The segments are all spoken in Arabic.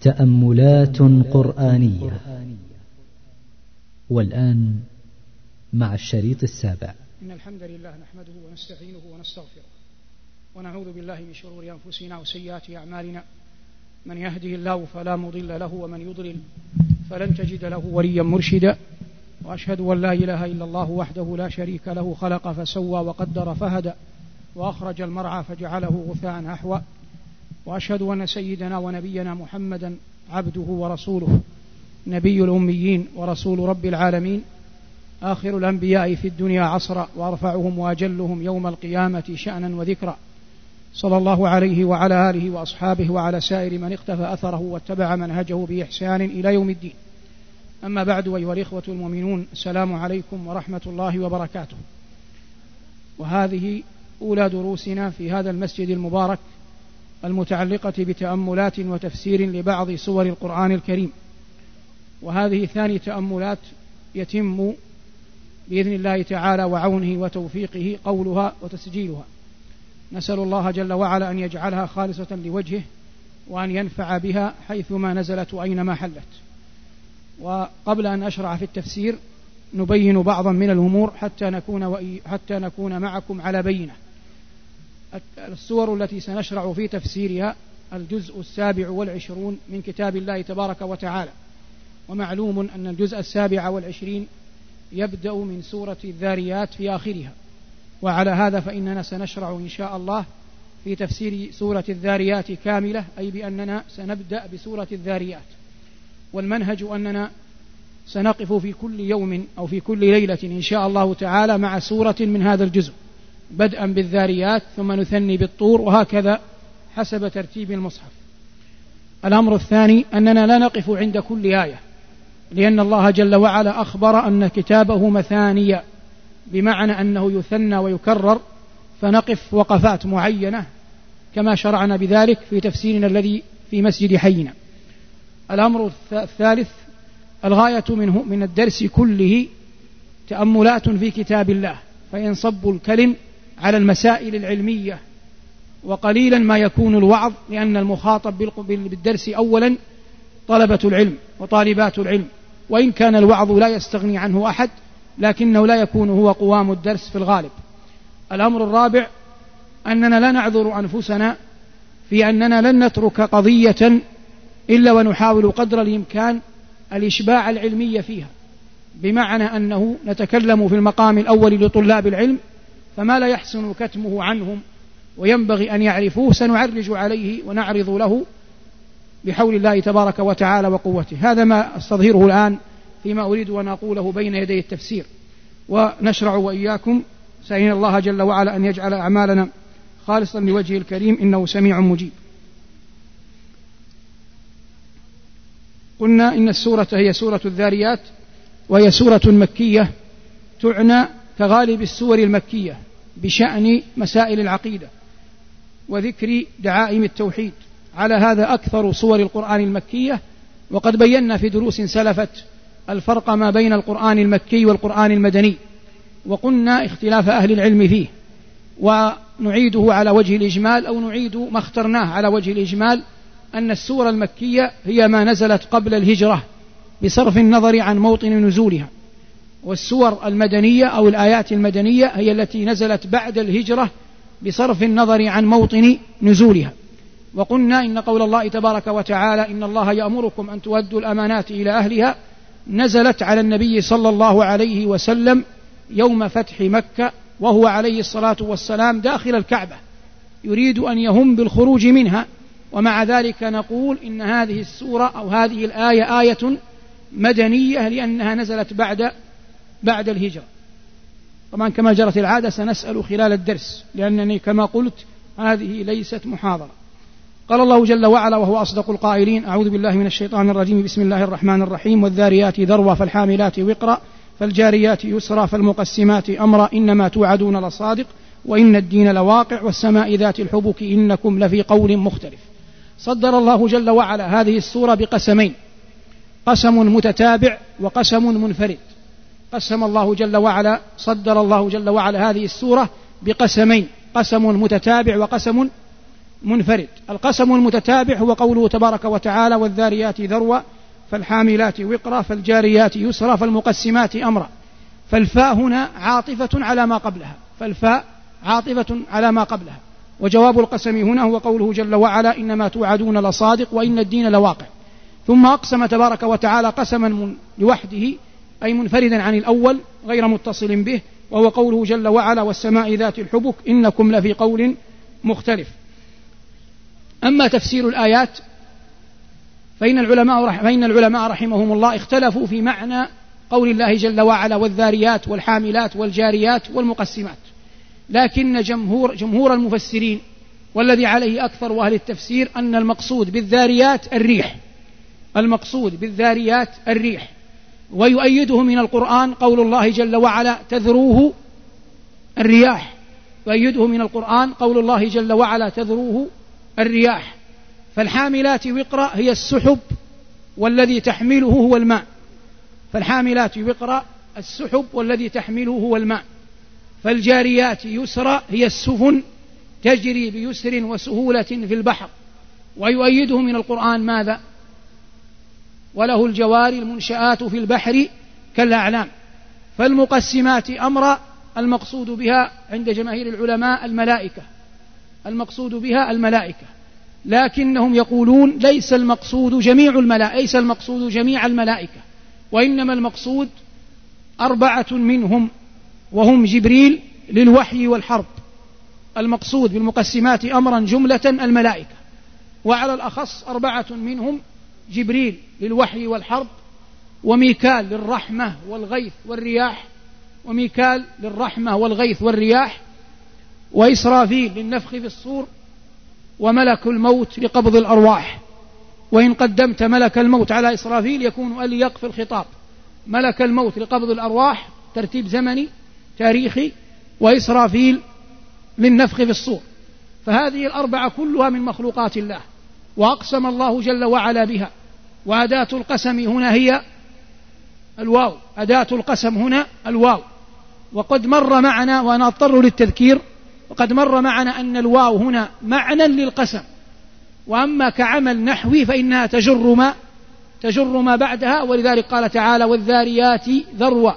تأملات قرآنية. والآن مع الشريط السابع. إن الحمد لله نحمده ونستعينه ونستغفره ونعوذ بالله من شرور أنفسنا وسيئات أعمالنا. من يهده الله فلا مضل له ومن يضلل فلن تجد له وليا مرشدا. وأشهد أن لا إله إلا الله وحده لا شريك له خلق فسوى وقدر فهدى وأخرج المرعى فجعله غثاء أحوى. وأشهد أن سيدنا ونبينا محمدا عبده ورسوله نبي الأميين ورسول رب العالمين آخر الأنبياء في الدنيا عصرا وأرفعهم وأجلهم يوم القيامة شانا وذكرا. صلى الله عليه وعلى آله وأصحابه وعلى سائر من اقتفى أثره واتبع منهجه بإحسان إلى يوم الدين. أما بعد أيها الإخوة المؤمنون السلام عليكم ورحمة الله وبركاته. وهذه أولى دروسنا في هذا المسجد المبارك المتعلقة بتأملات وتفسير لبعض سور القرآن الكريم. وهذه ثاني تأملات يتم بإذن الله تعالى وعونه وتوفيقه قولها وتسجيلها. نسأل الله جل وعلا أن يجعلها خالصة لوجهه وأن ينفع بها حيثما نزلت وأينما حلت. وقبل أن أشرع في التفسير نبين بعضا من الأمور حتى نكون حتى نكون معكم على بينة. السور التي سنشرع في تفسيرها الجزء السابع والعشرون من كتاب الله تبارك وتعالى. ومعلوم أن الجزء السابع والعشرين يبدأ من سورة الذاريات في آخرها. وعلى هذا فإننا سنشرع إن شاء الله في تفسير سورة الذاريات كاملة أي بأننا سنبدأ بسورة الذاريات. والمنهج أننا سنقف في كل يوم أو في كل ليلة إن شاء الله تعالى مع سورة من هذا الجزء. بدءا بالذاريات ثم نثني بالطور وهكذا حسب ترتيب المصحف. الأمر الثاني أننا لا نقف عند كل آية لأن الله جل وعلا أخبر أن كتابه مثانية بمعنى أنه يثنى ويكرر فنقف وقفات معينة كما شرعنا بذلك في تفسيرنا الذي في مسجد حينا. الأمر الثالث الغاية منه من الدرس كله تأملات في كتاب الله فينصب الكلم على المسائل العلمية وقليلا ما يكون الوعظ لأن المخاطب بالدرس أولا طلبة العلم وطالبات العلم. وإن كان الوعظ لا يستغني عنه أحد لكنه لا يكون هو قوام الدرس في الغالب. الأمر الرابع أننا لا نعذر أنفسنا في أننا لن نترك قضية إلا ونحاول قدر الإمكان الإشباع العلمي فيها. بمعنى أنه نتكلم في المقام الأول لطلاب العلم فما لا يحسن كتمه عنهم وينبغي أن يعرفوه سنعرج عليه ونعرض له بحول الله تبارك وتعالى وقوته. هذا ما أستظهره الآن فيما أريد أن أقوله بين يدي التفسير. ونشرع وإياكم سألنا الله جل وعلا أن يجعل أعمالنا خالصا لوجهه الكريم إنه سميع مجيب. قلنا إن السورة هي سورة الذاريات وهي سورة مكية تعنى كغالب السور المكية بشأن مسائل العقيدة وذكر دعائم التوحيد. على هذا أكثر صور القرآن المكية وقد بينا في دروس سلفت الفرق ما بين القرآن المكي والقرآن المدني وقلنا اختلاف أهل العلم فيه ونعيده على وجه الإجمال أو نعيد ما اخترناه على وجه الإجمال أن السورة المكية هي ما نزلت قبل الهجرة بصرف النظر عن موطن نزولها. والسور المدنية أو الآيات المدنية هي التي نزلت بعد الهجرة بصرف النظر عن موطن نزولها. وقلنا إن قول الله تبارك وتعالى إن الله يأمركم أن تؤدوا الأمانات إلى أهلها نزلت على النبي صلى الله عليه وسلم يوم فتح مكة وهو عليه الصلاة والسلام داخل الكعبة. يريد أن يهم بالخروج منها. ومع ذلك نقول إن هذه السورة أو هذه الآية آية مدنية لأنها نزلت بعد بعد الهجرة. طبعا كما جرت العادة سنسأل خلال الدرس لأنني كما قلت هذه ليست محاضرة. قال الله جل وعلا وهو أصدق القائلين أعوذ بالله من الشيطان الرجيم بسم الله الرحمن الرحيم والذاريات ذروا فالحاملات وقرا فالجاريات يسرا فالمقسمات أمرا إنما توعدون لصادق وإن الدين لواقع والسماء ذات الحبك إنكم لفي قول مختلف. صدر الله جل وعلا هذه السورة بقسمين قسم متتابع وقسم منفرد. قسم الله جل وعلا صدر الله جل وعلا هذه السورة بقسمين قسم متتابع وقسم منفرد. القسم المتتابع هو قوله تبارك وتعالى والذاريات ذروة فالحاملات وقرا فالجاريات يسرا فالمقسمات أمرا. فالفاء هنا عاطفة على ما قبلها. فالفاء عاطفة على ما قبلها. وجواب القسم هنا هو قوله جل وعلا إنما توعدون لصادق وإن الدين لواقع. ثم أقسم تبارك وتعالى قسما لوحده أي منفردا عن الأول غير متصل به وهو قوله جل وعلا والسماء ذات الحبك إنكم لفي قول مختلف. أما تفسير الآيات فإن العلماء فإن العلماء رحمهم الله اختلفوا في معنى قول الله جل وعلا والذاريات والحاملات والجاريات والمقسمات. لكن جمهور جمهور المفسرين والذي عليه أكثر أهل التفسير أن المقصود بالذاريات الريح المقصود بالذاريات الريح. ويؤيده من القرآن قول الله جل وعلا تذروه الرياح. يؤيده من القرآن قول الله جل وعلا تذروه الرياح. فالحاملات وقرا هي السحب والذي تحمله هو الماء. فالحاملات وقرا السحب والذي تحمله هو الماء. فالجاريات يسرا هي السفن تجري بيسر وسهولة في البحر. ويؤيده من القرآن ماذا؟ وله الجوار المنشآت في البحر كالأعلام. فالمقسمات أمرا المقصود بها عند جماهير العلماء الملائكة. المقصود بها الملائكة. لكنهم يقولون ليس المقصود جميع الملائكة ليس المقصود جميع الملائكة. وإنما المقصود أربعة منهم وهم جبريل للوحي والحرب. المقصود بالمقسمات أمرا جملة الملائكة. وعلى الأخص أربعة منهم جبريل للوحي والحرب وميكال للرحمة والغيث والرياح وميكال للرحمة والغيث والرياح وإسرافيل للنفخ في الصور وملك الموت لقبض الأرواح. وإن قدمت ملك الموت على إسرافيل يكون أليق في الخطاب. ملك الموت لقبض الأرواح ترتيب زمني تاريخي وإسرافيل للنفخ في الصور. فهذه الأربعة كلها من مخلوقات الله وأقسم الله جل وعلا بها. وأداة القسم هنا هي الواو. أداة القسم هنا الواو. وقد مر معنا وأنا أضطر للتذكير وقد مر معنا أن الواو هنا معنى للقسم. وأما كعمل نحوي فإنها تجر ما تجر ما بعدها. ولذلك قال تعالى والذاريات ذروا.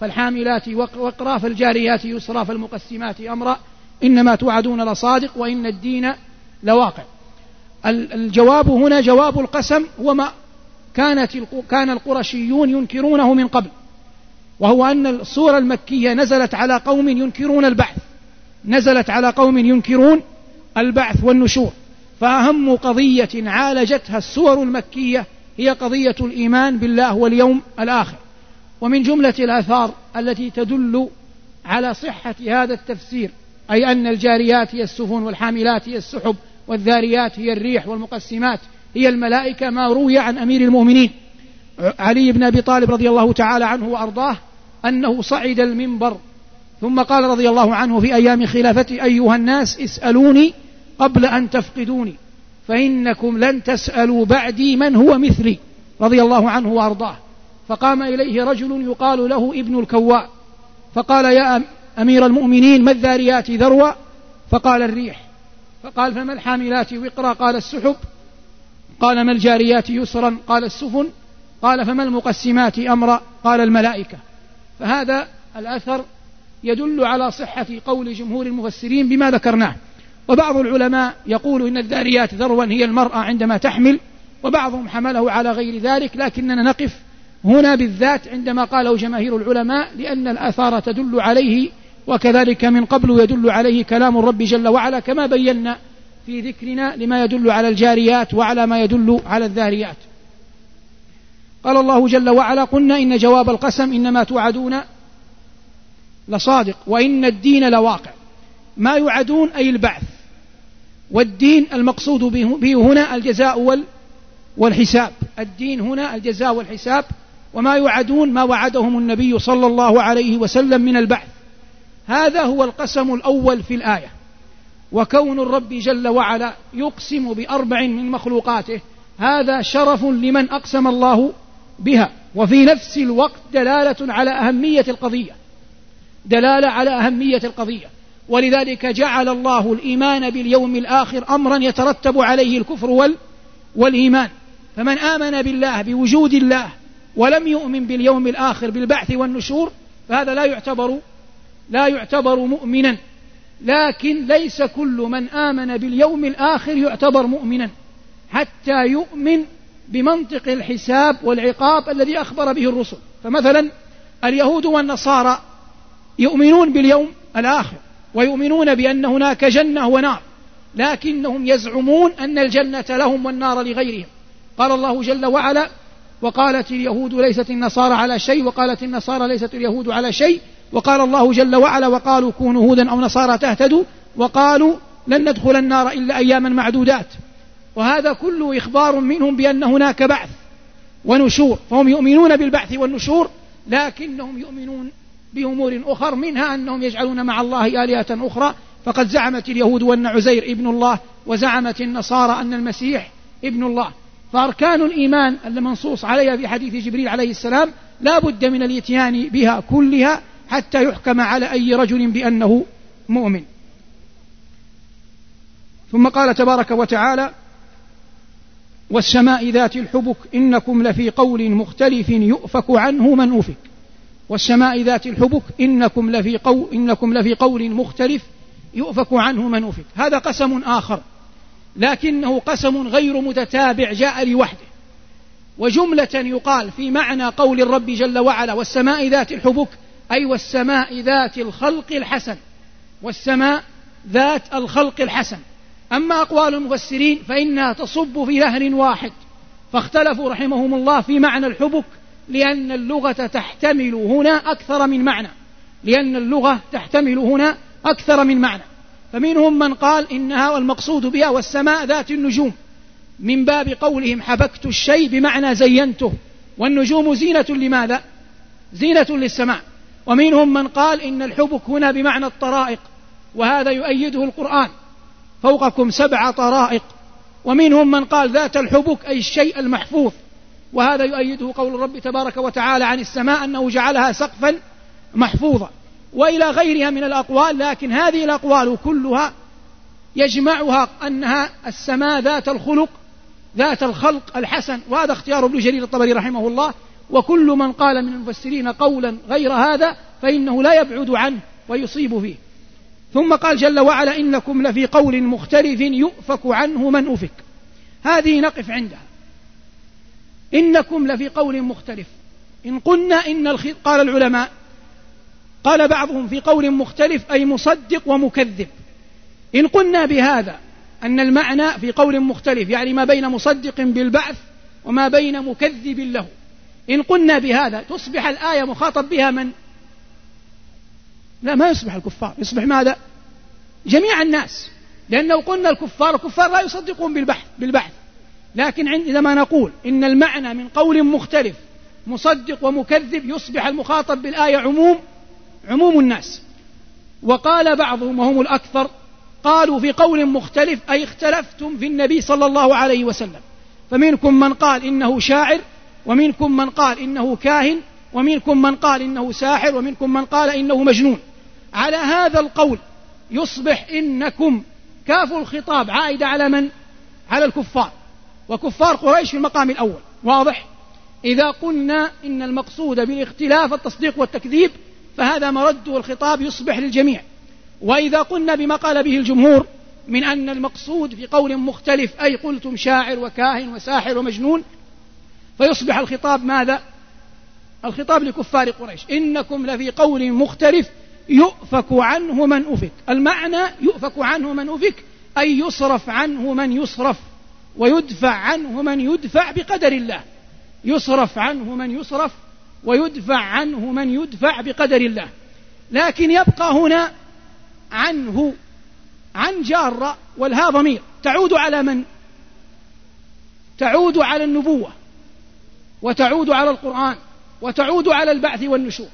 فالحاملات وقرا فالجاريات يسرا فالمقسمات أمرا. إنما توعدون لصادق وإن الدين لواقع. الجواب هنا جواب القسم هو ما كانت كان القرشيون ينكرونه من قبل وهو أن السورة المكية نزلت على قوم ينكرون البعث نزلت على قوم ينكرون البعث والنشور. فأهم قضية عالجتها السور المكية هي قضية الإيمان بالله واليوم الآخر. ومن جملة الآثار التي تدل على صحة هذا التفسير أي أن الجاريات هي السفن والحاملات هي السحب والذاريات هي الريح والمقسمات هي الملائكة ما روي عن أمير المؤمنين. علي بن أبي طالب رضي الله تعالى عنه وأرضاه أنه صعد المنبر ثم قال رضي الله عنه في أيام خلافتي أيها الناس اسألوني قبل أن تفقدوني فإنكم لن تسألوا بعدي من هو مثلي رضي الله عنه وأرضاه. فقام إليه رجل يقال له ابن الكواء فقال يا أمير المؤمنين ما الذاريات ذروة؟ فقال الريح. فقال فما الحاملات وقرا؟ قال السحب. قال ما الجاريات يسرا؟ قال السفن. قال فما المقسمات أمرا؟ قال الملائكة. فهذا الأثر يدل على صحة قول جمهور المفسرين بما ذكرناه. وبعض العلماء يقول إن الذاريات ذروا هي المرأة عندما تحمل. وبعضهم حمله على غير ذلك. لكننا نقف هنا بالذات عندما قاله جماهير العلماء لأن الآثار تدل عليه وكذلك من قبل يدل عليه كلام الرب جل وعلا كما بينا في ذكرنا لما يدل على الجاريات وعلى ما يدل على الذاريات. قال الله جل وعلا قلنا إن جواب القسم إنما توعدون لصادق وإن الدين لواقع. ما يوعدون أي البعث والدين المقصود به هنا الجزاء والحساب. الدين هنا الجزاء والحساب وما يوعدون ما وعدهم النبي صلى الله عليه وسلم من البعث. هذا هو القسم الأول في الآية. وكون الرب جل وعلا يقسم بأربع من مخلوقاته هذا شرف لمن أقسم الله بها. وفي نفس الوقت دلالة على أهمية القضية. دلالة على أهمية القضية. ولذلك جعل الله الإيمان باليوم الآخر أمرا يترتب عليه الكفر وال والإيمان. فمن آمن بالله بوجود الله ولم يؤمن باليوم الآخر بالبعث والنشور فهذا لا يعتبر لا يعتبر مؤمنا لكن ليس كل من آمن باليوم الآخر يعتبر مؤمنا حتى يؤمن بمنطق الحساب والعقاب الذي أخبر به الرسل. فمثلا اليهود والنصارى يؤمنون باليوم الآخر ويؤمنون بأن هناك جنة ونار لكنهم يزعمون أن الجنة لهم والنار لغيرهم. قال الله جل وعلا وقالت اليهود ليست النصارى على شيء وقالت النصارى ليست اليهود على شيء وقال الله جل وعلا وقالوا كونوا هودا أو نصارى تهتدوا وقالوا لن ندخل النار إلا أياما معدودات. وهذا كله إخبار منهم بأن هناك بعث ونشور فهم يؤمنون بالبعث والنشور لكنهم يؤمنون بأمور أخر منها أنهم يجعلون مع الله آلهة أخرى. فقد زعمت اليهود أن عزير ابن الله وزعمت النصارى أن المسيح ابن الله. فأركان الإيمان المنصوص عليها في حديث جبريل عليه السلام لا بد من الإتيان بها كلها حتى يحكم على أي رجل بأنه مؤمن. ثم قال تبارك وتعالى والسماء ذات الحبك إنكم لفي قول مختلف يؤفك عنه من أفك. والسماء ذات الحبك إنكم لفي قول إنكم لفي قول مختلف يؤفك عنه من أفك. هذا قسم آخر لكنه قسم غير متتابع جاء لوحده. وجملة يقال في معنى قول الرب جل وعلا والسماء ذات الحبك أي والسماء ذات الخلق الحسن والسماء ذات الخلق الحسن. أما أقوال المفسرين فإنها تصب في نهر واحد. فاختلفوا رحمهم الله في معنى الحبك لأن اللغة تحتمل هنا أكثر من معنى. لأن اللغة تحتمل هنا أكثر من معنى. فمنهم من قال إنها والمقصود بها والسماء ذات النجوم. من باب قولهم حبكت الشيء بمعنى زينته. والنجوم زينة لماذا؟ زينة للسماء. ومنهم من قال إن الحبك هنا بمعنى الطرائق وهذا يؤيده القرآن. فوقكم سبع طرائق. ومنهم من قال ذات الحبك أي الشيء المحفوظ. وهذا يؤيده قول الرب تبارك وتعالى عن السماء أنه جعلها سقفا محفوظا. وإلى غيرها من الأقوال لكن هذه الأقوال كلها يجمعها أنها السماء ذات الخلق ذات الخلق الحسن. وهذا اختيار ابن جرير الطبري رحمه الله. وكل من قال من المفسرين قولا غير هذا فإنه لا يبعد عنه ويصيب فيه. ثم قال جل وعلا إنكم لفي قول مختلف يؤفك عنه من أفك. هذه نقف عندها. إنكم لفي قول مختلف. إن قلنا إن. قال العلماء قال بعضهم في قول مختلف أي مصدق ومكذب. إن قلنا بهذا أن المعنى في قول مختلف يعني ما بين مصدق بالبعث وما بين مكذب له. إن قلنا بهذا تصبح الآية مخاطب بها من؟ لا ما يصبح الكفار. يصبح ماذا؟ جميع الناس. لأنه قلنا الكفار الكفار لا يصدقون بالبحث بالبحث. لكن عندما نقول إن المعنى من قول مختلف مصدق ومكذب يصبح المخاطب بالآية عموم عموم الناس. وقال بعضهم وهم الأكثر قالوا في قول مختلف أي اختلفتم في النبي صلى الله عليه وسلم. فمنكم من قال إنه شاعر ومنكم من قال إنه كاهن ومنكم من قال إنه ساحر ومنكم من قال إنه مجنون على هذا القول يصبح إنكم كاف الخطاب عائدة على من؟ على الكفار وكفار قريش في المقام الأول واضح؟ إذا قلنا إن المقصود بالاختلاف التصديق والتكذيب فهذا مرد الخطاب يصبح للجميع وإذا قلنا بما قال به الجمهور من أن المقصود في قول مختلف أي قلتم شاعر وكاهن وساحر ومجنون فيصبح الخطاب ماذا؟ الخطاب لكفار قريش. إنكم لفي قول مختلف يؤفك عنه من أفك. المعنى يؤفك عنه من أفك أي يصرف عنه من يصرف ويدفع عنه من يدفع بقدر الله. يصرف عنه من يصرف ويدفع عنه من يدفع بقدر الله. لكن يبقى هنا عنه عن جارة والها ضمير. تعود على من؟ تعود على النبوة. وتعود على القرآن وتعود على البعث والنشور.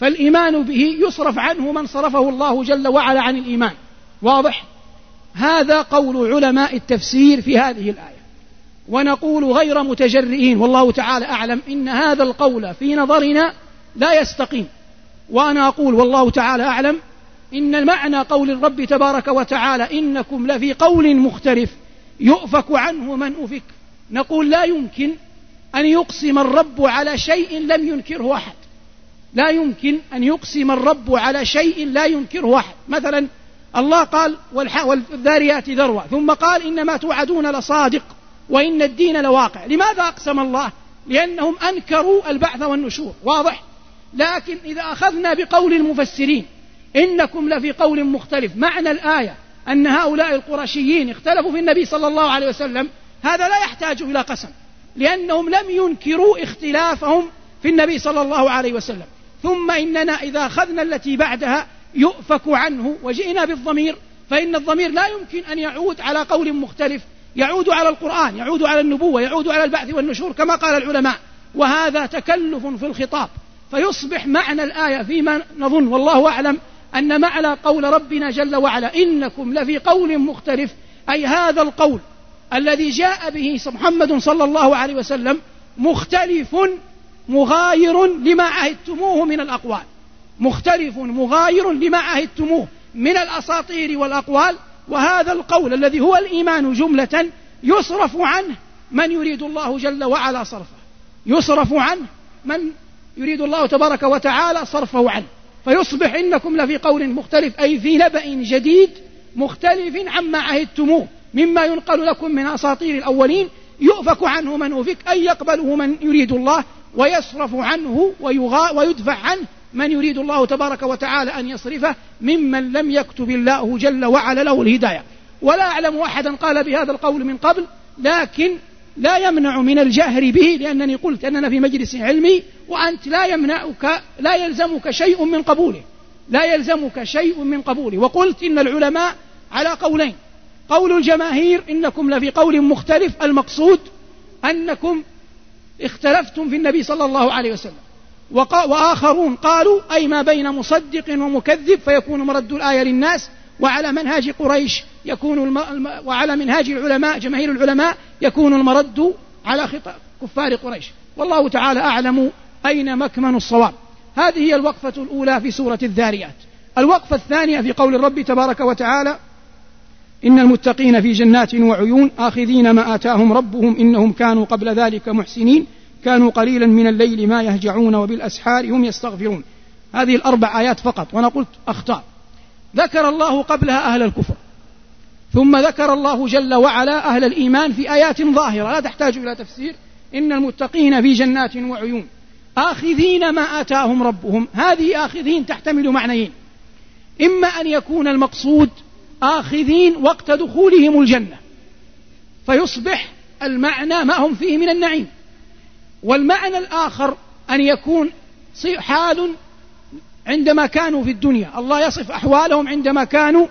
فالإيمان به يصرف عنه من صرفه الله جل وعلا عن الإيمان. واضح؟ هذا قول علماء التفسير في هذه الآية. ونقول غير متجرئين والله تعالى أعلم إن هذا القول في نظرنا لا يستقيم. وأنا أقول والله تعالى أعلم إن معنى قول الرب تبارك وتعالى إنكم لفي قول مختلف يؤفك عنه من أفك. نقول لا يمكن أن يقسم الرب على شيء لم ينكره أحد. لا يمكن أن يقسم الرب على شيء لا ينكره أحد. مثلا الله قال والذاريات ذروة. ثم قال إنما توعدون لصادق وإن الدين لواقع. لماذا أقسم الله؟ لأنهم أنكروا البعث والنشور. واضح؟ لكن إذا أخذنا بقول المفسرين إنكم لفي قول مختلف معنى الآية أن هؤلاء القرشيين اختلفوا في النبي صلى الله عليه وسلم هذا لا يحتاج إلى قسم. لأنهم لم ينكروا اختلافهم في النبي صلى الله عليه وسلم. ثم إننا إذا أخذنا التي بعدها يؤفك عنه وجئنا بالضمير فإن الضمير لا يمكن أن يعود على قول مختلف يعود على القرآن يعود على النبوة يعود على البعث والنشور كما قال العلماء. وهذا تكلف في الخطاب. فيصبح معنى الآية فيما نظن والله أعلم أن معنى قول ربنا جل وعلا إنكم لفي قول مختلف أي هذا القول الذي جاء به محمد صلى الله عليه وسلم مختلف مغاير لما عهدتموه من الأقوال. مختلف مغاير لما عهدتموه من الأساطير والأقوال. وهذا القول الذي هو الإيمان جملة يصرف عنه من يريد الله جل وعلا صرفه. يصرف عنه من يريد الله تبارك وتعالى صرفه عنه. فيصبح إنكم لفي قول مختلف أي في نبأ جديد مختلف عما عهدتموه. مما ينقل لكم من أساطير الأولين يؤفك عنه من أفك أي يقبله من يريد الله ويصرف عنه ويغا ويدفع عنه من يريد الله تبارك وتعالى أن يصرفه ممن لم يكتب الله جل وعلا له الهداية. ولا أعلم أحدا قال بهذا القول من قبل لكن لا يمنع من الجهر به لأنني قلت أننا في مجلس علمي وأنت لا يمنعك لا يلزمك شيء من قبوله. لا يلزمك شيء من قبوله. وقلت إن العلماء على قولين. قول الجماهير إنكم لفي قول مختلف المقصود أنكم اختلفتم في النبي صلى الله عليه وسلم. وآخرون قالوا أي ما بين مصدق ومكذب فيكون مرد الآية للناس وعلى منهاج قريش يكون الم... الم... وعلى منهاج العلماء جماهير العلماء يكون المرد على خطاب كفار قريش. والله تعالى أعلم أين مكمن الصواب. هذه هي الوقفة الأولى في سورة الذاريات. الوقفة الثانية في قول الرب تبارك وتعالى إن المتقين في جنات وعيون آخذين ما آتاهم ربهم إنهم كانوا قبل ذلك محسنين كانوا قليلا من الليل ما يهجعون وبالأسحار هم يستغفرون. هذه الأربع آيات فقط وأنا قلت أخطاء. ذكر الله قبلها أهل الكفر ثم ذكر الله جل وعلا أهل الإيمان في آيات ظاهرة لا تحتاج إلى تفسير. إن المتقين في جنات وعيون آخذين ما آتاهم ربهم. هذه آخذين تحتمل معنيين. إما أن يكون المقصود آخذين وقت دخولهم الجنة. فيصبح المعنى ما هم فيه من النعيم. والمعنى الآخر أن يكون حال عندما كانوا في الدنيا. الله يصف أحوالهم عندما كانوا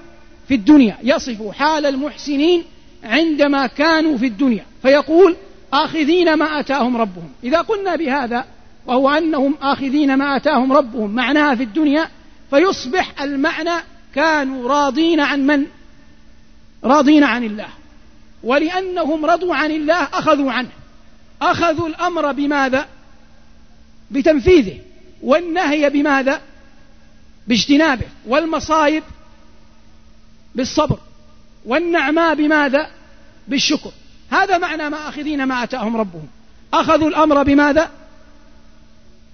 في الدنيا. يصف حال المحسنين عندما كانوا في الدنيا. فيقول آخذين ما آتاهم ربهم. إذا قلنا بهذا وهو أنهم آخذين ما آتاهم ربهم معناها في الدنيا فيصبح المعنى كانوا راضين عن من؟ راضين عن الله. ولأنهم رضوا عن الله أخذوا عنه. أخذوا الأمر بماذا؟ بتنفيذه. والنهي بماذا؟ باجتنابه. والمصائب بالصبر. والنعماء بماذا؟ بالشكر. هذا معنى ما أخذين ما أتاهم ربهم. أخذوا الأمر بماذا؟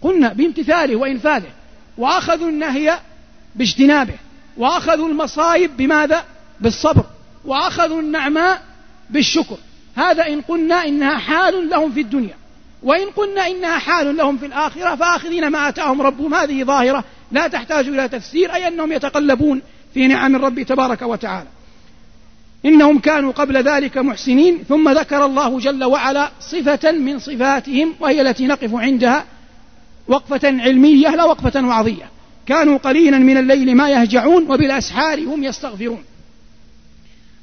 قلنا بامتثاله وإنفاذه. وأخذوا النهي باجتنابه. وأخذوا المصائب بماذا؟ بالصبر. وأخذوا النعماء بالشكر. هذا إن قلنا إنها حال لهم في الدنيا. وإن قلنا إنها حال لهم في الآخرة فآخذين ما آتاهم ربهم. هذه ظاهرة. لا تحتاج إلى تفسير أي أنهم يتقلبون في نعم الرب تبارك وتعالى. إنهم كانوا قبل ذلك محسنين. ثم ذكر الله جل وعلا صفة من صفاتهم وهي التي نقف عندها وقفة علمية لا وقفة وعظية كانوا قليلا من الليل ما يهجعون وبالأسحار هم يستغفرون.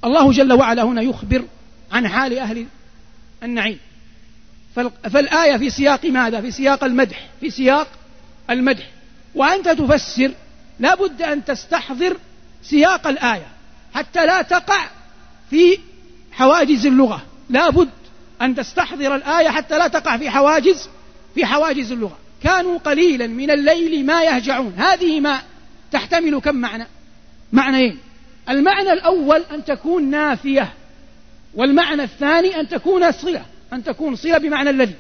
الله جل وعلا هنا يخبر عن حال أهل النعيم. فالآية في سياق ماذا؟ في سياق المدح في سياق المدح. وأنت تفسر لا بد أن تستحضر سياق الآية حتى لا تقع في حواجز اللغة. لا بد أن تستحضر الآية حتى لا تقع في حواجز في حواجز اللغة. كانوا قليلا من الليل ما يهجعون. هذه ما تحتمل كم معنى؟ معنيين. المعنى الأول أن تكون نافية والمعنى الثاني أن تكون صلة أن تكون صلة بمعنى الذي.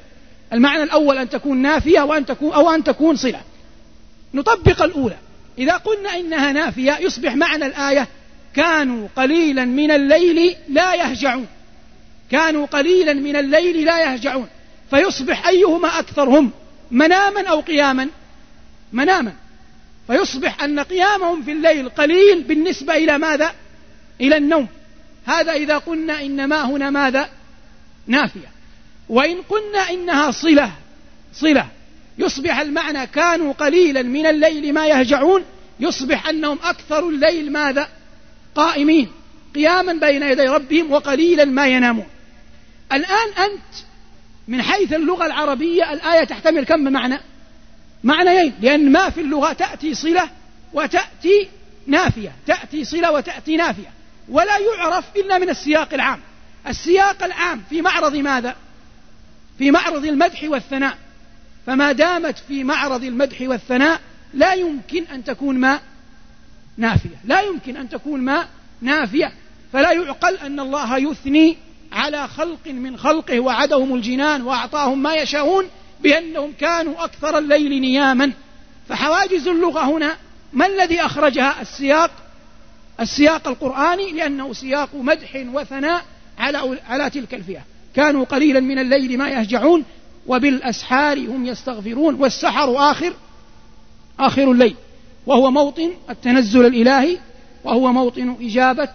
المعنى الأول أن تكون نافية وأن تكون أو أن تكون صلة. نطبق الأولى. إذا قلنا إنها نافية يصبح معنى الآية كانوا قليلا من الليل لا يهجعون. كانوا قليلا من الليل لا يهجعون. فيصبح أيهما أكثرهم؟ مناما أو قياما؟ مناما. فيصبح أن قيامهم في الليل قليل بالنسبة إلى ماذا؟ إلى النوم. هذا إذا قلنا إن ما هنا ماذا؟ نافية. وإن قلنا إنها صلة صلة. يصبح المعنى كانوا قليلا من الليل ما يهجعون يصبح أنهم أكثر الليل ماذا؟ قائمين. قياما بين يدي ربهم وقليلا ما ينامون. الآن أنت من حيث اللغة العربية الآية تحتمل كم معنى؟ معنيين لأن ما في اللغة تأتي صلة وتأتي نافية تأتي صلة وتأتي نافية ولا يعرف إلا من السياق العام. السياق العام في معرض ماذا؟ في معرض المدح والثناء. فما دامت في معرض المدح والثناء لا يمكن أن تكون ما؟ نافية. لا يمكن أن تكون ما؟ نافية. فلا يعقل أن الله يثني على خلق من خلقه وعدهم الجنان وأعطاهم ما يشاءون بأنهم كانوا أكثر الليل نياما. فحواجز اللغة هنا ما الذي أخرجها؟ السياق السياق القرآني لأنه سياق مدح وثناء على على تلك الفئة. كانوا قليلا من الليل ما يهجعون وبالأسحار هم يستغفرون والسحر آخر آخر الليل. وهو موطن التنزل الإلهي وهو موطن إجابة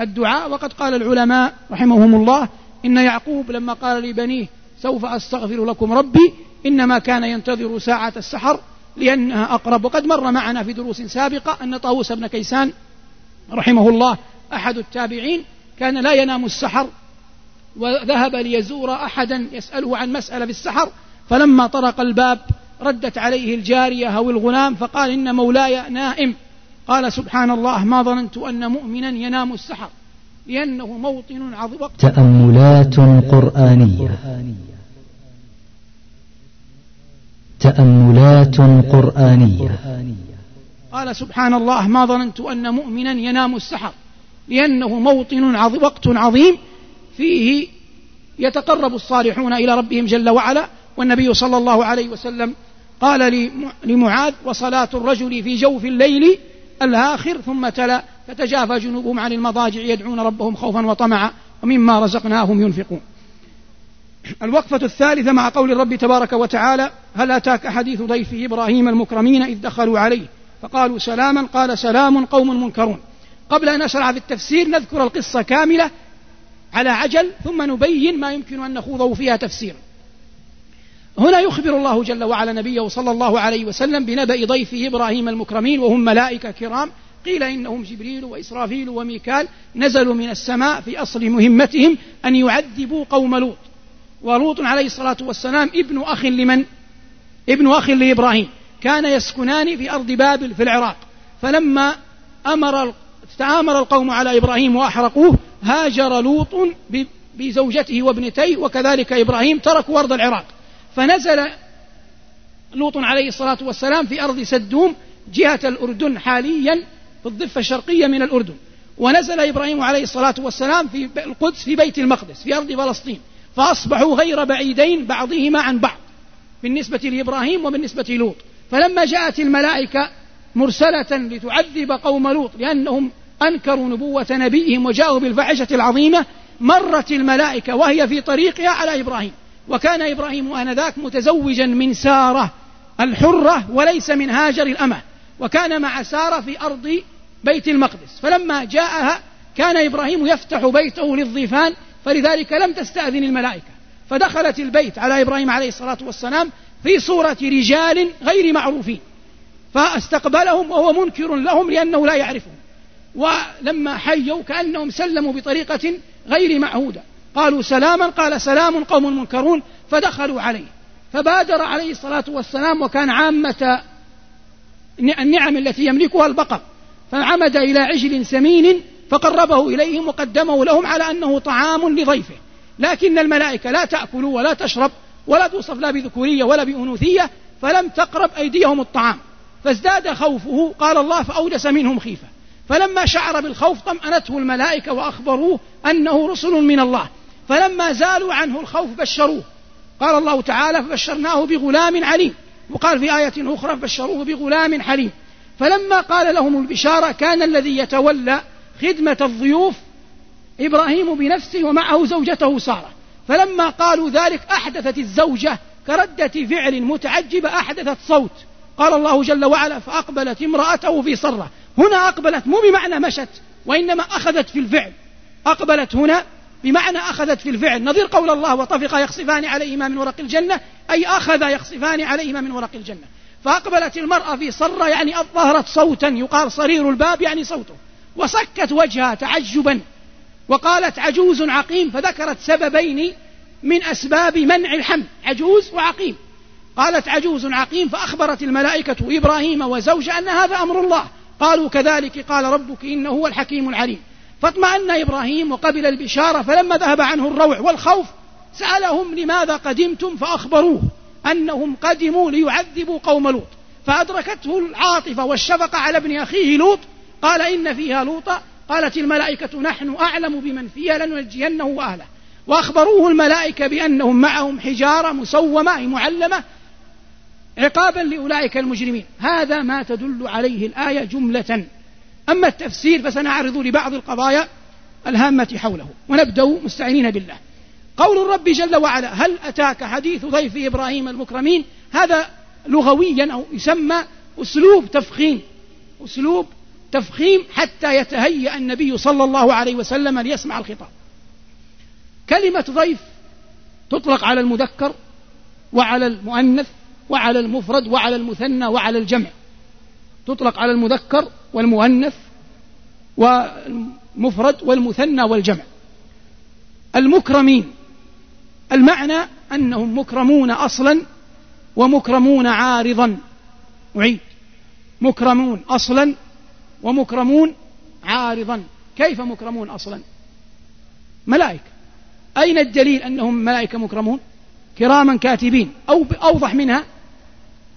الدعاء. وقد قال العلماء رحمهم الله إن يعقوب لما قال لبنيه سوف أستغفر لكم ربي إنما كان ينتظر ساعة السحر لأنها أقرب. وقد مر معنا في دروس سابقة أن طاووس بن كيسان رحمه الله أحد التابعين كان لا ينام السحر وذهب ليزور أحدا يسأله عن مسألة في السحر فلما طرق الباب ردت عليه الجارية أو الغلام فقال إن مولاي نائم. قال سبحان الله ما ظننت أن مؤمنا ينام السحر لأنه موطن عظيم. تأملات قرآنية. تأملات قرآنية. قال سبحان الله ما ظننت أن مؤمنا ينام السحر لأنه موطن عظيم وقت عظيم فيه يتقرب الصالحون إلى ربهم جل وعلا. والنبي صلى الله عليه وسلم قال لمعاذ وصلاة الرجل في جوف الليل الآخر ثم تلا تتجافى جنوبهم عن المضاجع يدعون ربهم خوفا وطمعا ومما رزقناهم ينفقون. الوقفة الثالثة مع قول الرب تبارك وتعالى هل أتاك حديث ضيف إبراهيم المكرمين إذ دخلوا عليه؟ فقالوا سلاما. قال سلام قوم منكرون. قبل أن نشرع في التفسير نذكر القصة كاملة على عجل ثم نبين ما يمكن أن نخوضه فيها تفسيرا. هنا يخبر الله جل وعلا نبيه صلى الله عليه وسلم بنبأ ضيفه إبراهيم المكرمين وهم ملائكة كرام. قيل إنهم جبريل وإسرافيل وميكال نزلوا من السماء في أصل مهمتهم أن يعذبوا قوم لوط. ولوط عليه الصلاة والسلام ابن أخ لمن؟ ابن أخ لإبراهيم. كان يسكنان في أرض بابل في العراق. فلما أمر تآمر القوم على إبراهيم وأحرقوه هاجر لوط بزوجته وابنتيه وكذلك إبراهيم تركوا أرض العراق. فنزل لوط عليه الصلاة والسلام في أرض سدوم جهة الأردن حاليا في الضفة الشرقية من الأردن. ونزل إبراهيم عليه الصلاة والسلام في القدس في بيت المقدس في أرض فلسطين. فأصبحوا غير بعيدين بعضهما عن بعض بالنسبة لإبراهيم وبالنسبة لوط فلما جاءت الملائكة مرسلة لتعذب قوم لوط لأنهم أنكروا نبوة نبيهم وجاءوا بالفاحشة العظيمة مرت الملائكة وهي في طريقها على إبراهيم. وكان إبراهيم آنذاك متزوجا من سارة الحرة وليس من هاجر الأمة وكان مع سارة في أرض بيت المقدس. فلما جاءها كان إبراهيم يفتح بيته للضيفان فلذلك لم تستأذن الملائكة. فدخلت البيت على إبراهيم عليه الصلاة والسلام في صورة رجال غير معروفين فاستقبلهم وهو منكر لهم لأنه لا يعرفهم. ولما حيوا كأنهم سلموا بطريقة غير معهودة. قالوا سلاما قال سلام قوم منكرون فدخلوا عليه. فبادر عليه الصلاة والسلام وكان عامة النعم التي يملكها البقر. فعمد إلى عجل سمين فقربه إليهم وقدمه لهم على أنه طعام لضيفه. لكن الملائكة لا تأكل ولا تشرب ولا توصف لا بذكورية ولا بأنوثية فلم تقرب أيديهم الطعام. فازداد خوفه قال الله فأوجس منهم خيفة. فلما شعر بالخوف طمأنته الملائكة وأخبروه أنه رسل من الله. فلما زالوا عنه الخوف بشروه. قال الله تعالى فبشرناه بغلام عليم. وقال في آية أخرى فبشروه بغلام حليم. فلما قال لهم البشارة كان الذي يتولى خدمة الضيوف إبراهيم بنفسه ومعه زوجته سارة. فلما قالوا ذلك أحدثت الزوجة كردة فعل متعجبة أحدثت صوت. قال الله جل وعلا فأقبلت امرأته في صرة. هنا أقبلت مو بمعنى مشت وإنما أخذت في الفعل. أقبلت هنا بمعنى أخذت في الفعل. نظير قول الله وطفق يخصفان عليهما من ورق الجنة أي أخذ يخصفان عليهما من ورق الجنة. فأقبلت المرأة في صرة يعني أظهرت صوتا يقال صرير الباب يعني صوته. وصكت وجهها تعجبا وقالت عجوز عقيم فذكرت سببين من أسباب منع الحمل. عجوز وعقيم. قالت عجوز عقيم فأخبرت الملائكة إبراهيم وزوجه أن هذا أمر الله. قالوا كذلك قال ربك إنه هو الحكيم العليم. فاطمأن إبراهيم وقبل البشارة فلما ذهب عنه الروع والخوف سألهم لماذا قدمتم فأخبروه أنهم قدموا ليعذبوا قوم لوط. فأدركته العاطفة والشفقة على ابن أخيه لوط قال إن فيها لوطا. قالت الملائكة نحن أعلم بمن فيها لننجينه وأهله. وأخبروه الملائكة بأنهم معهم حجارة مسومة معلمة عقابا لأولئك المجرمين. هذا ما تدل عليه الآية جملة. أما التفسير فسنعرض لبعض القضايا الهامة حوله ونبدأ مستعينين بالله. قول الرب جل وعلا هل أتاك حديث ضيف إبراهيم المكرمين؟ هذا لغويا أو يسمى أسلوب تفخيم أسلوب تفخيم حتى يتهيأ النبي صلى الله عليه وسلم ليسمع الخطاب. كلمة ضيف تطلق على المذكر وعلى المؤنث وعلى المفرد وعلى المثنى وعلى الجمع. تطلق على المذكر والمؤنث والمفرد والمثنى والجمع. المكرمين. المعنى أنهم مكرمون أصلا ومكرمون عارضا. أعيد. مكرمون أصلا ومكرمون عارضا. كيف مكرمون أصلا؟ ملائكة. أين الدليل أنهم ملائكة مكرمون؟ كراما كاتبين. أو أوضح منها.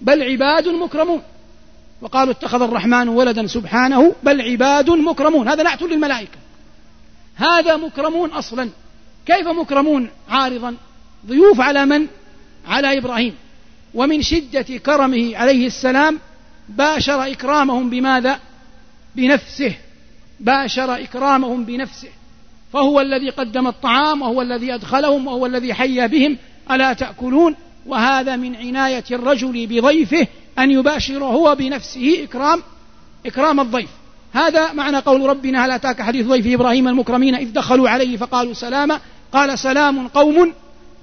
بل عباد مكرمون. وقالوا اتخذ الرحمن ولدا سبحانه بل عباد مكرمون. هذا نعت للملائكة. هذا مكرمون أصلا. كيف مكرمون عارضا؟ ضيوف على من؟ على إبراهيم. ومن شدة كرمه عليه السلام باشر إكرامهم بماذا؟ بنفسه. باشر إكرامهم بنفسه. فهو الذي قدم الطعام وهو الذي أدخلهم وهو الذي حيا بهم. ألا تأكلون؟ وهذا من عناية الرجل بضيفه أن يباشر هو بنفسه إكرام إكرام الضيف. هذا معنى قول ربنا هل أتاك حديث ضيف إبراهيم المكرمين إذ دخلوا عليه فقالوا سلاما؟ قال سلام قوم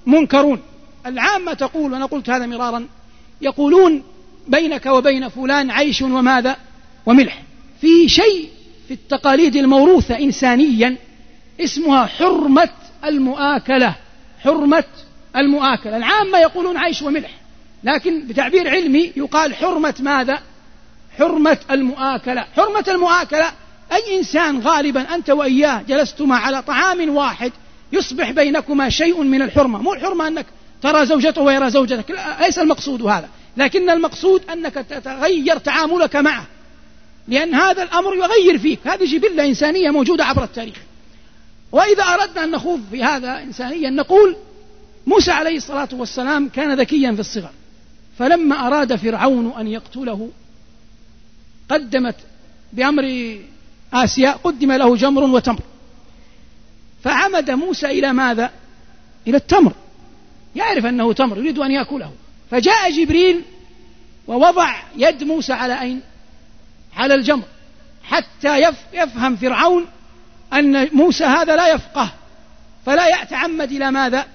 منكرون. العامة تقول وأنا قلت هذا مرارا يقولون بينك وبين فلان عيش وماذا؟ وملح. في شيء في التقاليد الموروثة إنسانيا اسمها حرمة المؤاكلة حرمة المؤاكلة العامة يقولون عيش وملح لكن بتعبير علمي يقال حرمة ماذا؟ حرمة المؤاكلة. حرمة المؤاكلة أي إنسان غالبا أنت وإياه جلستما على طعام واحد يصبح بينكما شيء من الحرمة. مو الحرمة أنك ترى زوجته ويرى زوجتك ليس المقصود هذا. لكن المقصود أنك تتغير تعاملك معه لأن هذا الأمر يغير فيك. هذه جبلة إنسانية موجودة عبر التاريخ. وإذا أردنا أن نخوض في هذا إنسانيا نقول موسى عليه الصلاة والسلام كان ذكيا في الصغر فلما أراد فرعون أن يقتله قدمت بأمر آسيا قدم له جمر وتمر فعمد موسى إلى ماذا؟ إلى التمر يعرف أنه تمر يريد أن يأكله فجاء جبريل ووضع يد موسى على أين؟ على الجمر حتى يفهم فرعون أن موسى هذا لا يفقه فلا يتعمد إلى ماذا؟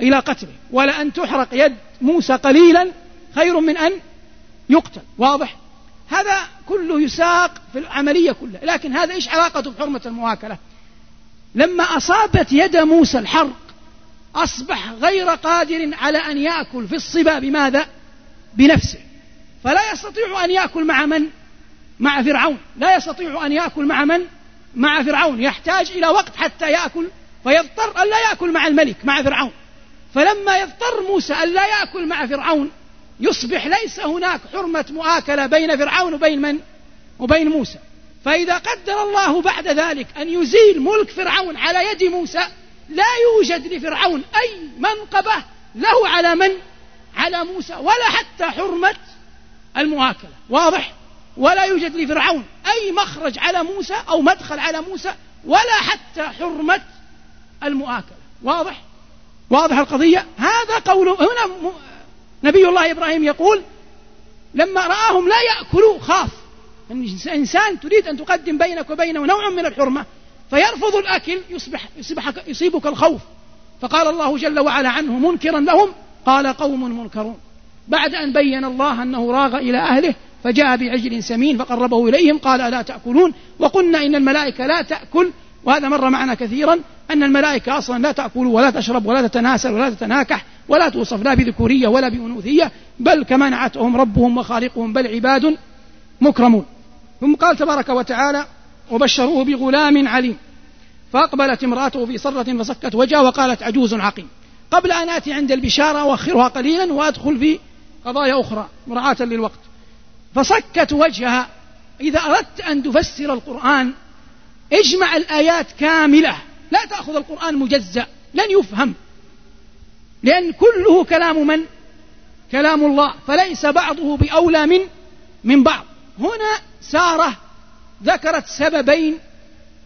إلى قتله ولا أن تحرق يد موسى قليلا خير من أن يقتل واضح؟ هذا كله يساق في العملية كلها لكن هذا إيش علاقته بحرمة المواكلة لما أصابت يد موسى الحرق أصبح غير قادر على أن يأكل في الصبا بماذا؟ بنفسه فلا يستطيع أن يأكل مع من؟ مع فرعون لا يستطيع أن يأكل مع من؟ مع فرعون يحتاج إلى وقت حتى يأكل فيضطر أن لا يأكل مع الملك مع فرعون فلما يضطر موسى أن لا يأكل مع فرعون يصبح ليس هناك حرمة مؤاكلة بين فرعون وبين من؟ وبين موسى فإذا قدر الله بعد ذلك أن يزيل ملك فرعون على يد موسى لا يوجد لفرعون أي منقبة له على من؟ على موسى ولا حتى حرمة المؤاكلة واضح؟ ولا يوجد لفرعون أي مخرج على موسى أو مدخل على موسى ولا حتى حرمة المؤاكلة واضح؟ واضح القضية؟ هذا قول هنا نبي الله إبراهيم يقول لما رآهم لا يأكلوا خاف. إنسان تريد أن تقدم بينك وبينه نوع من الحرمة فيرفض الأكل يصبح يصبح يصيبك الخوف. فقال الله جل وعلا عنه منكرا لهم قال قوم منكرون. بعد أن بين الله أنه راغ إلى أهله فجاء بعجل سمين فقربه إليهم قال ألا تأكلون؟ وقلنا إن الملائكة لا تأكل وهذا مر معنا كثيرا. أن الملائكة أصلا لا تأكل ولا تشرب ولا تتناسل ولا تتناكح ولا توصف لا بذكورية ولا بأنوثية بل كما نعتهم ربهم وخالقهم بل عباد مكرمون. ثم قال تبارك وتعالى وبشروه بغلام عليم فأقبلت امرأته في صرة فسكت وجهها وقالت عجوز عقيم. قبل أن آتي عند البشارة أؤخرها قليلا وأدخل في قضايا أخرى مراعاة للوقت فصكت وجهها إذا أردت أن تفسر القرآن اجمع الآيات كاملة لا تأخذ القرآن مجزأ لن يفهم. لأن كله كلام من؟ كلام الله. فليس بعضه بأولى من؟ من بعض. هنا سارة ذكرت سببين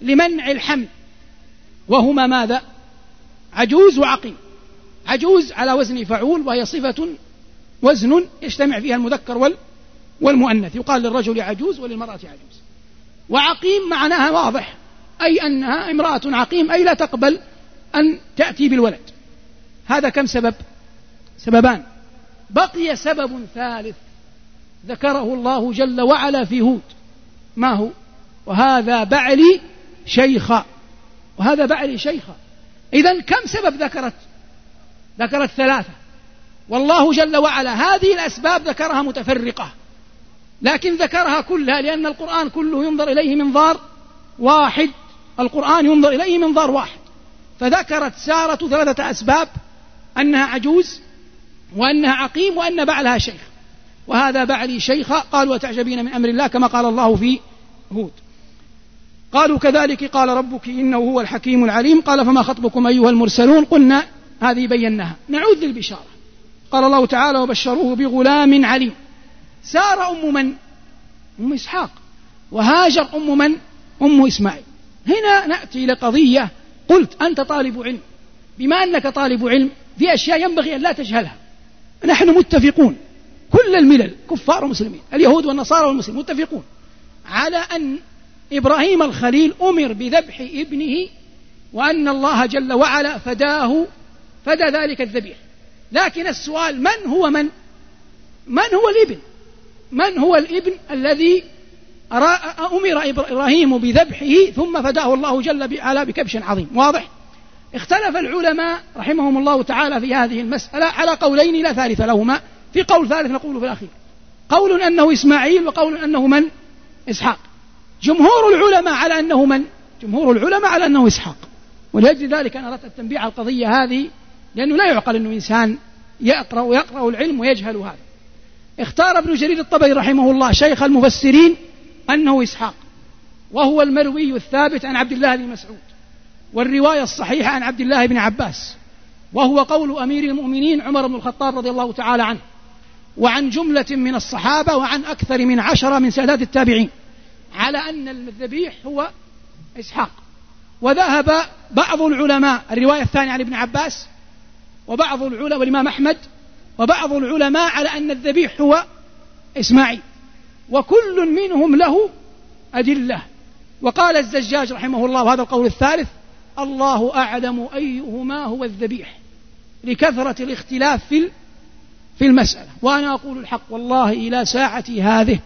لمنع الحمل. وهما ماذا؟ عجوز وعقيم. عجوز على وزن فعول وهي صفة وزن يجتمع فيها المذكر والمؤنث. يقال للرجل عجوز وللمرأة عجوز. وعقيم معناها واضح. أي أنها امرأة عقيم أي لا تقبل أن تأتي بالولد. هذا كم سبب؟ سببان. بقي سبب ثالث ذكره الله جل وعلا في هود. ما هو؟ وهذا بعلي شيخا. وهذا بعلي شيخا. إذا كم سبب ذكرت؟ ذكرت ثلاثة. والله جل وعلا هذه الأسباب ذكرها متفرقة. لكن ذكرها كلها لأن القرآن كله ينظر إليه منظار واحد. القرآن ينظر إليه منظار واحد. فذكرت سارة ثلاثة أسباب أنها عجوز وأنها عقيم وأن بعلها شيخ. وهذا بعلي شيخا قالوا وتعجبين من أمر الله كما قال الله في هود. قالوا كذلك قال ربك إنه هو الحكيم العليم. قال فما خطبكم أيها المرسلون؟ قلنا هذه بيناها. نعود للبشارة. قال الله تعالى وبشروه بغلام عليم. سار أم من؟ أم إسحاق. وهاجر أم من؟ أم إسماعيل. هنا نأتي إلى قضية. قلت أنت طالب علم. بما أنك طالب علم في أشياء ينبغي أن لا تجهلها. نحن متفقون. كل الملل كفار ومسلمين اليهود والنصارى والمسلمين متفقون. على أن إبراهيم الخليل أمر بذبح ابنه وأن الله جل وعلا فداه فدى ذلك الذبيح. لكن السؤال من هو من؟ من هو الابن؟ من هو الابن الذي أمر إبراهيم بذبحه ثم فداه الله جل وعلا بكبش عظيم. واضح؟ اختلف العلماء رحمهم الله تعالى في هذه المسألة على قولين لا ثالث لهما. في قول ثالث نقول في الأخير. قول أنه إسماعيل وقول أنه من؟ إسحاق. جمهور العلماء على أنه من؟ جمهور العلماء على أنه إسحاق. ولأجل ذلك أنا أردت التنبيه على القضية هذه لأنه لا يعقل أنه إنسان يقرأ ويقرأ العلم ويجهل هذا. اختار ابن جرير الطبري رحمه الله شيخ المفسرين أنه إسحاق وهو المروي الثابت عن عبد الله بن مسعود والرواية الصحيحة عن عبد الله بن عباس وهو قول أمير المؤمنين عمر بن الخطاب رضي الله تعالى عنه وعن جملة من الصحابة وعن أكثر من عشرة من سادات التابعين على أن الذبيح هو إسحاق. وذهب بعض العلماء الرواية الثانية عن ابن عباس وبعض العلماء والإمام أحمد وبعض العلماء على أن الذبيح هو إسماعيل. وكل منهم له أدلة. وقال الزجاج رحمه الله وهذا القول الثالث الله أعلم أيهما هو الذبيح لكثرة الاختلاف في في المسألة. وأنا أقول الحق والله إلى ساعتي هذه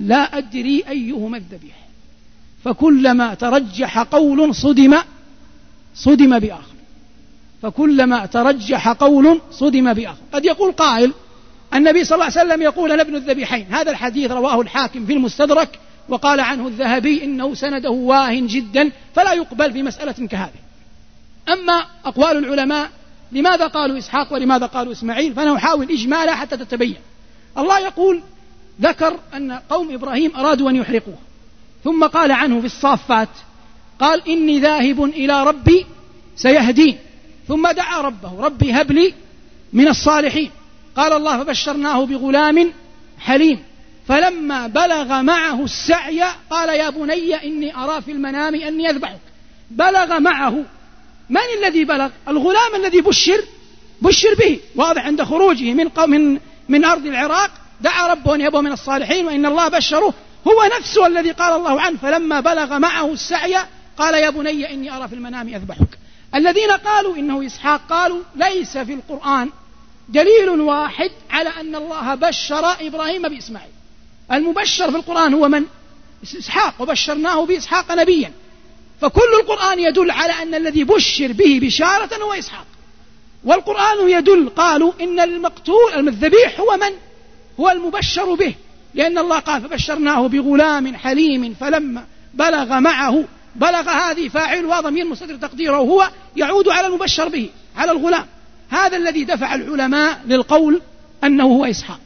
لا أدري أيهما الذبيح. فكلما ترجح قول صدم صدم بآخر. فكلما ترجح قول صدم بآخر. قد يقول قائل النبي صلى الله عليه وسلم يقول أنا ابن الذبيحين. هذا الحديث رواه الحاكم في المستدرك وقال عنه الذهبي إنه سنده واه جدا فلا يقبل في مسألة كهذه. أما أقوال العلماء لماذا قالوا إسحاق ولماذا قالوا إسماعيل فأنا أحاول إجمالها حتى تتبين. الله يقول ذكر أن قوم إبراهيم أرادوا أن يحرقوه. ثم قال عنه في الصافات قال إني ذاهب إلى ربي سيهدين. ثم دعا ربه ربي هب لي من الصالحين. قال الله فبشرناه بغلام حليم. فلما بلغ معه السعي قال يا بني إني أرى في المنام أني أذبحك. بلغ معه. من الذي بلغ؟ الغلام الذي بشر بشر به. واضح عند خروجه من من من أرض العراق. دعا ربه أن يبوه من الصالحين وإن الله بشره. هو نفسه الذي قال الله عنه. فلما بلغ معه السعي قال يا بني إني أرى في المنام أذبحك. الذين قالوا إنه إسحاق قالوا ليس في القرآن. دليل واحد على أن الله بشر إبراهيم بإسماعيل. المبشر في القرآن هو من؟ إسحاق. وبشرناه بإسحاق نبيا. فكل القرآن يدل على أن الذي بشر به بشارة هو إسحاق. والقرآن يدل قالوا إن المقتول الذبيح هو من؟ هو المبشر به. لأن الله قال فبشرناه بغلام حليم فلما بلغ معه بلغ هذه فاعل وضمير مستتر تقديره هو يعود على المبشر به على الغلام. هذا الذي دفع العلماء للقول أنه هو إسحاق.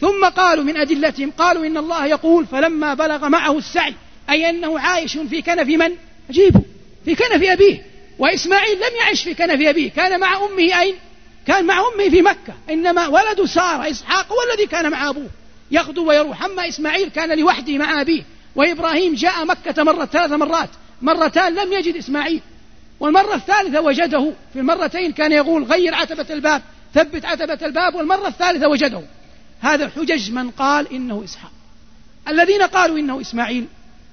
ثم قالوا من أدلتهم قالوا إن الله يقول فلما بلغ معه السعي أي أنه عايش في كنف من؟ أجيبه في كنف أبيه. وإسماعيل لم يعش في كنف أبيه. كان مع أمه أين؟ كان مع أمه في مكة. إنما ولد سارة إسحاق هو الذي كان مع أبوه. يغدو ويروح. أما إسماعيل كان لوحده مع أبيه. وإبراهيم جاء مكة مرة ثلاث مرات. مرتان لم يجد إسماعيل. والمرة الثالثة وجده في المرتين كان يقول غير عتبة الباب ثبت عتبة الباب والمرة الثالثة وجده. هذا حجج من قال إنه إسحاق. الذين قالوا إنه إسماعيل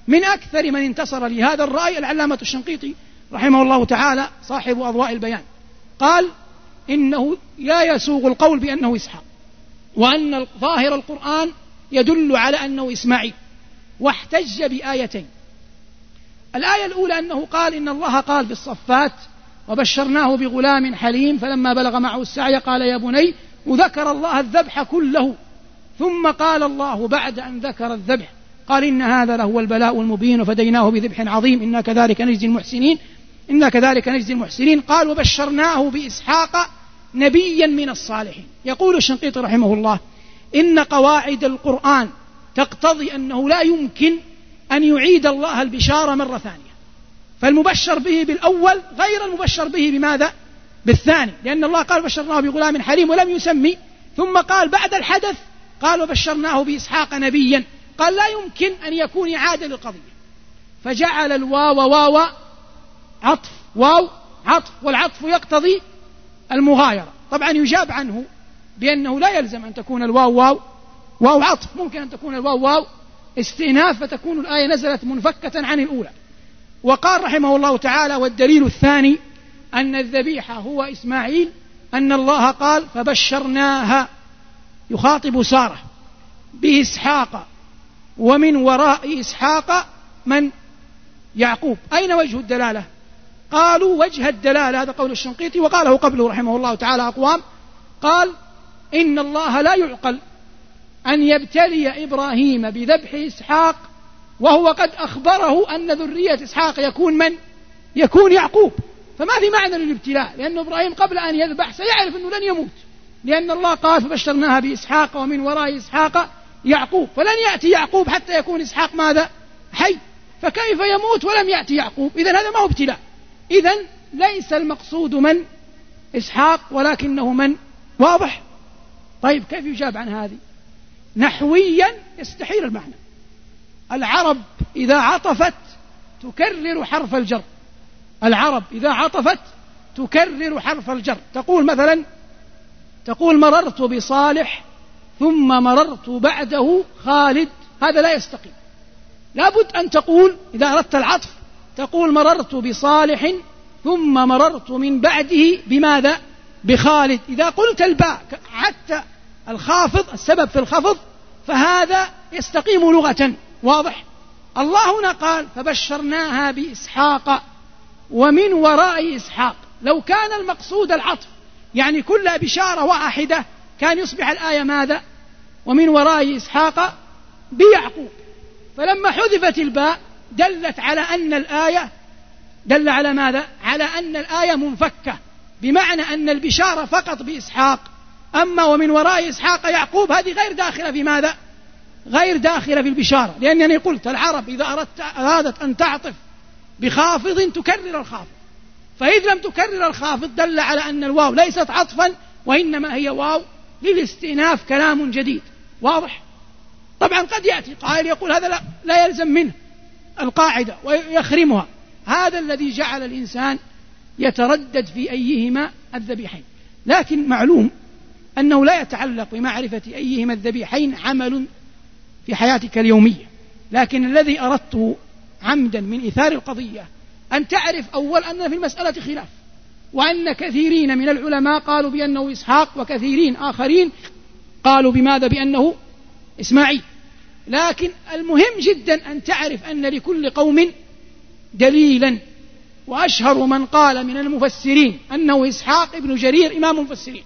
من أكثر من انتصر لهذا الرأي العلامة الشنقيطي رحمه الله تعالى صاحب أضواء البيان. قال إنه لا يسوغ القول بأنه إسحاق وأن ظاهر القرآن يدل على أنه إسماعيل واحتج بآيتين. الآية الأولى أنه قال إن الله قال في الصفات وبشرناه بغلام حليم فلما بلغ معه السعي قال يا بني وذكر الله الذبح كله ثم قال الله بعد أن ذكر الذبح قال إن هذا لهو البلاء المبين وفديناه بذبح عظيم إنا كذلك نجزي المحسنين إنا كذلك نجزي المحسنين قال وبشرناه بإسحاق نبيا من الصالحين. يقول الشنقيطي رحمه الله إن قواعد القرآن تقتضي أنه لا يمكن أن يعيد الله البشارة مرة ثانية. فالمبشر به بالأول غير المبشر به بماذا؟ بالثاني. لأن الله قال بشرناه بغلام حليم ولم يسمي. ثم قال بعد الحدث. قال وبشرناه بإسحاق نبيا. قال لا يمكن أن يكون إعادة للقضية فجعل الواو واو عطف واو عطف والعطف يقتضي المغايرة. طبعا يجاب عنه بأنه لا يلزم أن تكون الواو واو واو عطف. ممكن أن تكون الواو واو استئناف فتكون الآية نزلت منفكة عن الأولى. وقال رحمه الله تعالى والدليل الثاني أن الذبيحة هو إسماعيل أن الله قال فبشرناها. يخاطب سارة بإسحاق ومن وراء إسحاق من؟ يعقوب. أين وجه الدلالة؟ قالوا وجه الدلالة هذا قول الشنقيطي وقاله قبله رحمه الله تعالى أقوام. قال إن الله لا يعقل أن يبتلي إبراهيم بذبح إسحاق وهو قد أخبره أن ذرية إسحاق يكون من؟ يكون يعقوب. فما في معنى للابتلاء؟ لأن إبراهيم قبل أن يذبح سيعرف أنه لن يموت. لأن الله قال فبشرناها بإسحاق ومن وراء إسحاق يعقوب فلن يأتي يعقوب حتى يكون إسحاق ماذا؟ حي. فكيف يموت ولم يأتي يعقوب؟ إذا هذا ما هو ابتلاء. إذا ليس المقصود من؟ إسحاق ولكنه من؟ واضح؟ طيب كيف يجاب عن هذه؟ نحويا يستحيل المعنى. العرب إذا عطفت تكرر حرف الجر. العرب إذا عطفت تكرر حرف الجر. تقول مثلا تقول مررت بصالح ثم مررت بعده خالد. هذا لا يستقيم. لابد أن تقول إذا أردت العطف تقول مررت بصالح ثم مررت من بعده بماذا؟ بخالد. إذا قلت الباء حتى الخافض السبب في الخفض فهذا يستقيم لغة. واضح؟ الله هنا قال فبشرناها بإسحاق ومن وراء إسحاق. لو كان المقصود العطف يعني كل بشارة واحدة كان يصبح الآية ماذا؟ ومن وراء إسحاق بيعقوب. فلما حذفت الباء دلت على أن الآية دل على ماذا؟ على أن الآية منفكة بمعنى أن البشارة فقط بإسحاق. أما ومن وراء إسحاق يعقوب هذه غير داخلة في ماذا؟ غير داخلة في البشارة لأنني قلت العرب إذا أردت أرادت أن تعطف بخافض تكرر الخافض. فإذ لم تكرر الخافض دل على أن الواو ليست عطفا وإنما هي واو للاستئناف كلام جديد. واضح؟ طبعا قد يأتي قائل يقول هذا لا, لا يلزم منه القاعدة ويخرمها. هذا الذي جعل الإنسان يتردد في أيهما الذبيحين. لكن معلوم أنه لا يتعلق بمعرفة أيهما الذبيحين عمل في حياتك اليومية. لكن الذي أردته عمدا من إثار القضية أن تعرف أول أن في المسألة خلاف وأن كثيرين من العلماء قالوا بأنه إسحاق وكثيرين آخرين قالوا بماذا؟ بأنه إسماعيل. لكن المهم جدا أن تعرف أن لكل قوم دليلا وأشهر من قال من المفسرين أنه إسحاق ابن جرير إمام المفسرين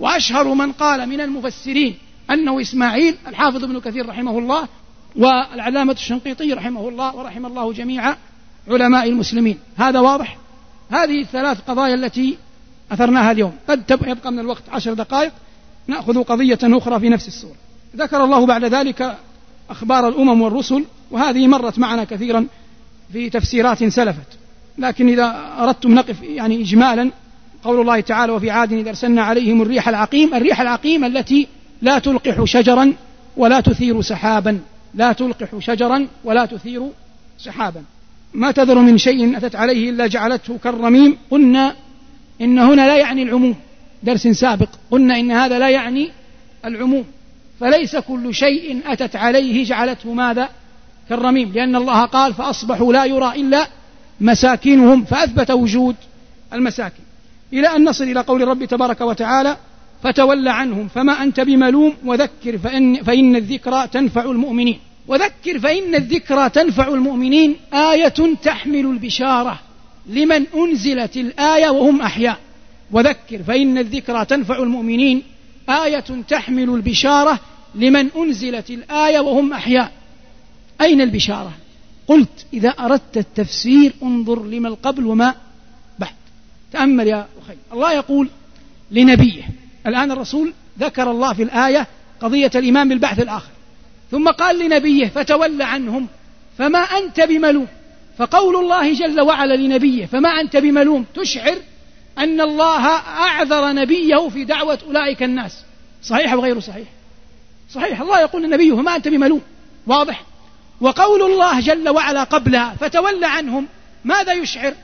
وأشهر من قال من المفسرين أنه إسماعيل الحافظ ابن كثير رحمه الله والعلامة الشنقيطي رحمه الله ورحم الله جميع علماء المسلمين. هذا واضح؟ هذه الثلاث قضايا التي أثرناها اليوم. قد يبقى من الوقت عشر دقائق. نأخذ قضية أخرى في نفس السورة ذكر الله بعد ذلك أخبار الأمم والرسل وهذه مرت معنا كثيرا في تفسيرات سلفت. لكن إذا أردتم نقف يعني إجمالا قول الله تعالى وفي عاد إذا أرسلنا عليهم الريح العقيم الريح العقيم التي لا تلقح شجرا ولا تثير سحابا. لا تلقح شجرا ولا تثير سحابا. ما تذر من شيء أتت عليه إلا جعلته كالرميم. قلنا إن هنا لا يعني العموم. درس سابق. قلنا إن هذا لا يعني العموم. فليس كل شيء أتت عليه جعلته ماذا؟ كالرميم. لأن الله قال فأصبحوا لا يرى إلا مساكنهم فأثبت وجود المساكن إلى أن نصل إلى قول الرب تبارك وتعالى فتول عنهم فما أنت بملوم وذكر فإن, فإن الذكرى تنفع المؤمنين. وذكر فإن الذكرى تنفع المؤمنين آية تحمل البشارة لمن أنزلت الآية وهم أحياء. وذكر فإن الذكرى تنفع المؤمنين آية تحمل البشارة لمن أنزلت الآية وهم أحياء. أين البشارة؟ قلت إذا أردت التفسير انظر لما القبل وما تأمل يا أخي. الله يقول لنبيه الآن الرسول ذكر الله في الآية قضية الإيمان بالبعث الآخر. ثم قال لنبيه فتول عنهم فما أنت بملوم؟ فقول الله جل وعلا لنبيه فما أنت بملوم؟ تشعر أن الله أعذر نبيه في دعوة أولئك الناس. صحيح أو غير صحيح؟ صحيح. الله يقول لنبيه فما أنت بملوم؟ واضح. وقول الله جل وعلا قبلها فتول عنهم ماذا يشعر؟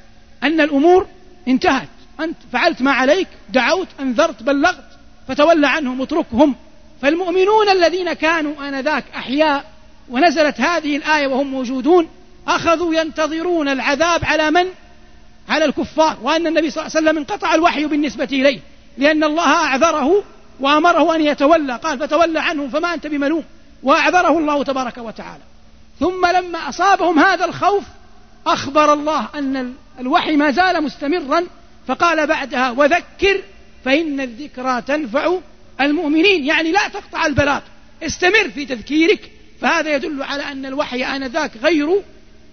أن الأمور انتهت. أنت فعلت ما عليك دعوت أنذرت بلغت فتول عنهم اتركهم. فالمؤمنون الذين كانوا آنذاك أحياء ونزلت هذه الآية وهم موجودون أخذوا ينتظرون العذاب على من؟ على الكفار. وأن النبي صلى الله عليه وسلم انقطع الوحي بالنسبة إليه لأن الله أعذره وأمره أن يتولى. قال فتولى عنهم فما أنت بملوم. وأعذره الله تبارك وتعالى. ثم لما أصابهم هذا الخوف أخبر الله أن الوحي ما زال مستمرا فقال بعدها وذكر فإن الذكرى تنفع المؤمنين. يعني لا تقطع البلاغ استمر في تذكيرك. فهذا يدل على أن الوحي آنذاك غير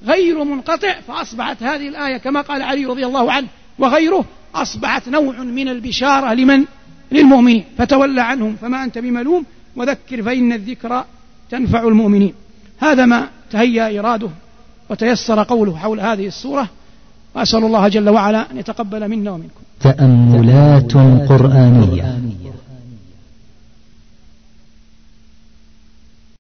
غير منقطع. فأصبحت هذه الآية كما قال علي رضي الله عنه وغيره أصبحت نوع من البشارة لمن؟ للمؤمنين. فتولى عنهم فما أنت بملوم وذكر فإن الذكرى تنفع المؤمنين. هذا ما تهيأ إراده. وتيسر قوله حول هذه السورة وأسأل الله جل وعلا أن يتقبل منا ومنكم. تأملات قرآنية.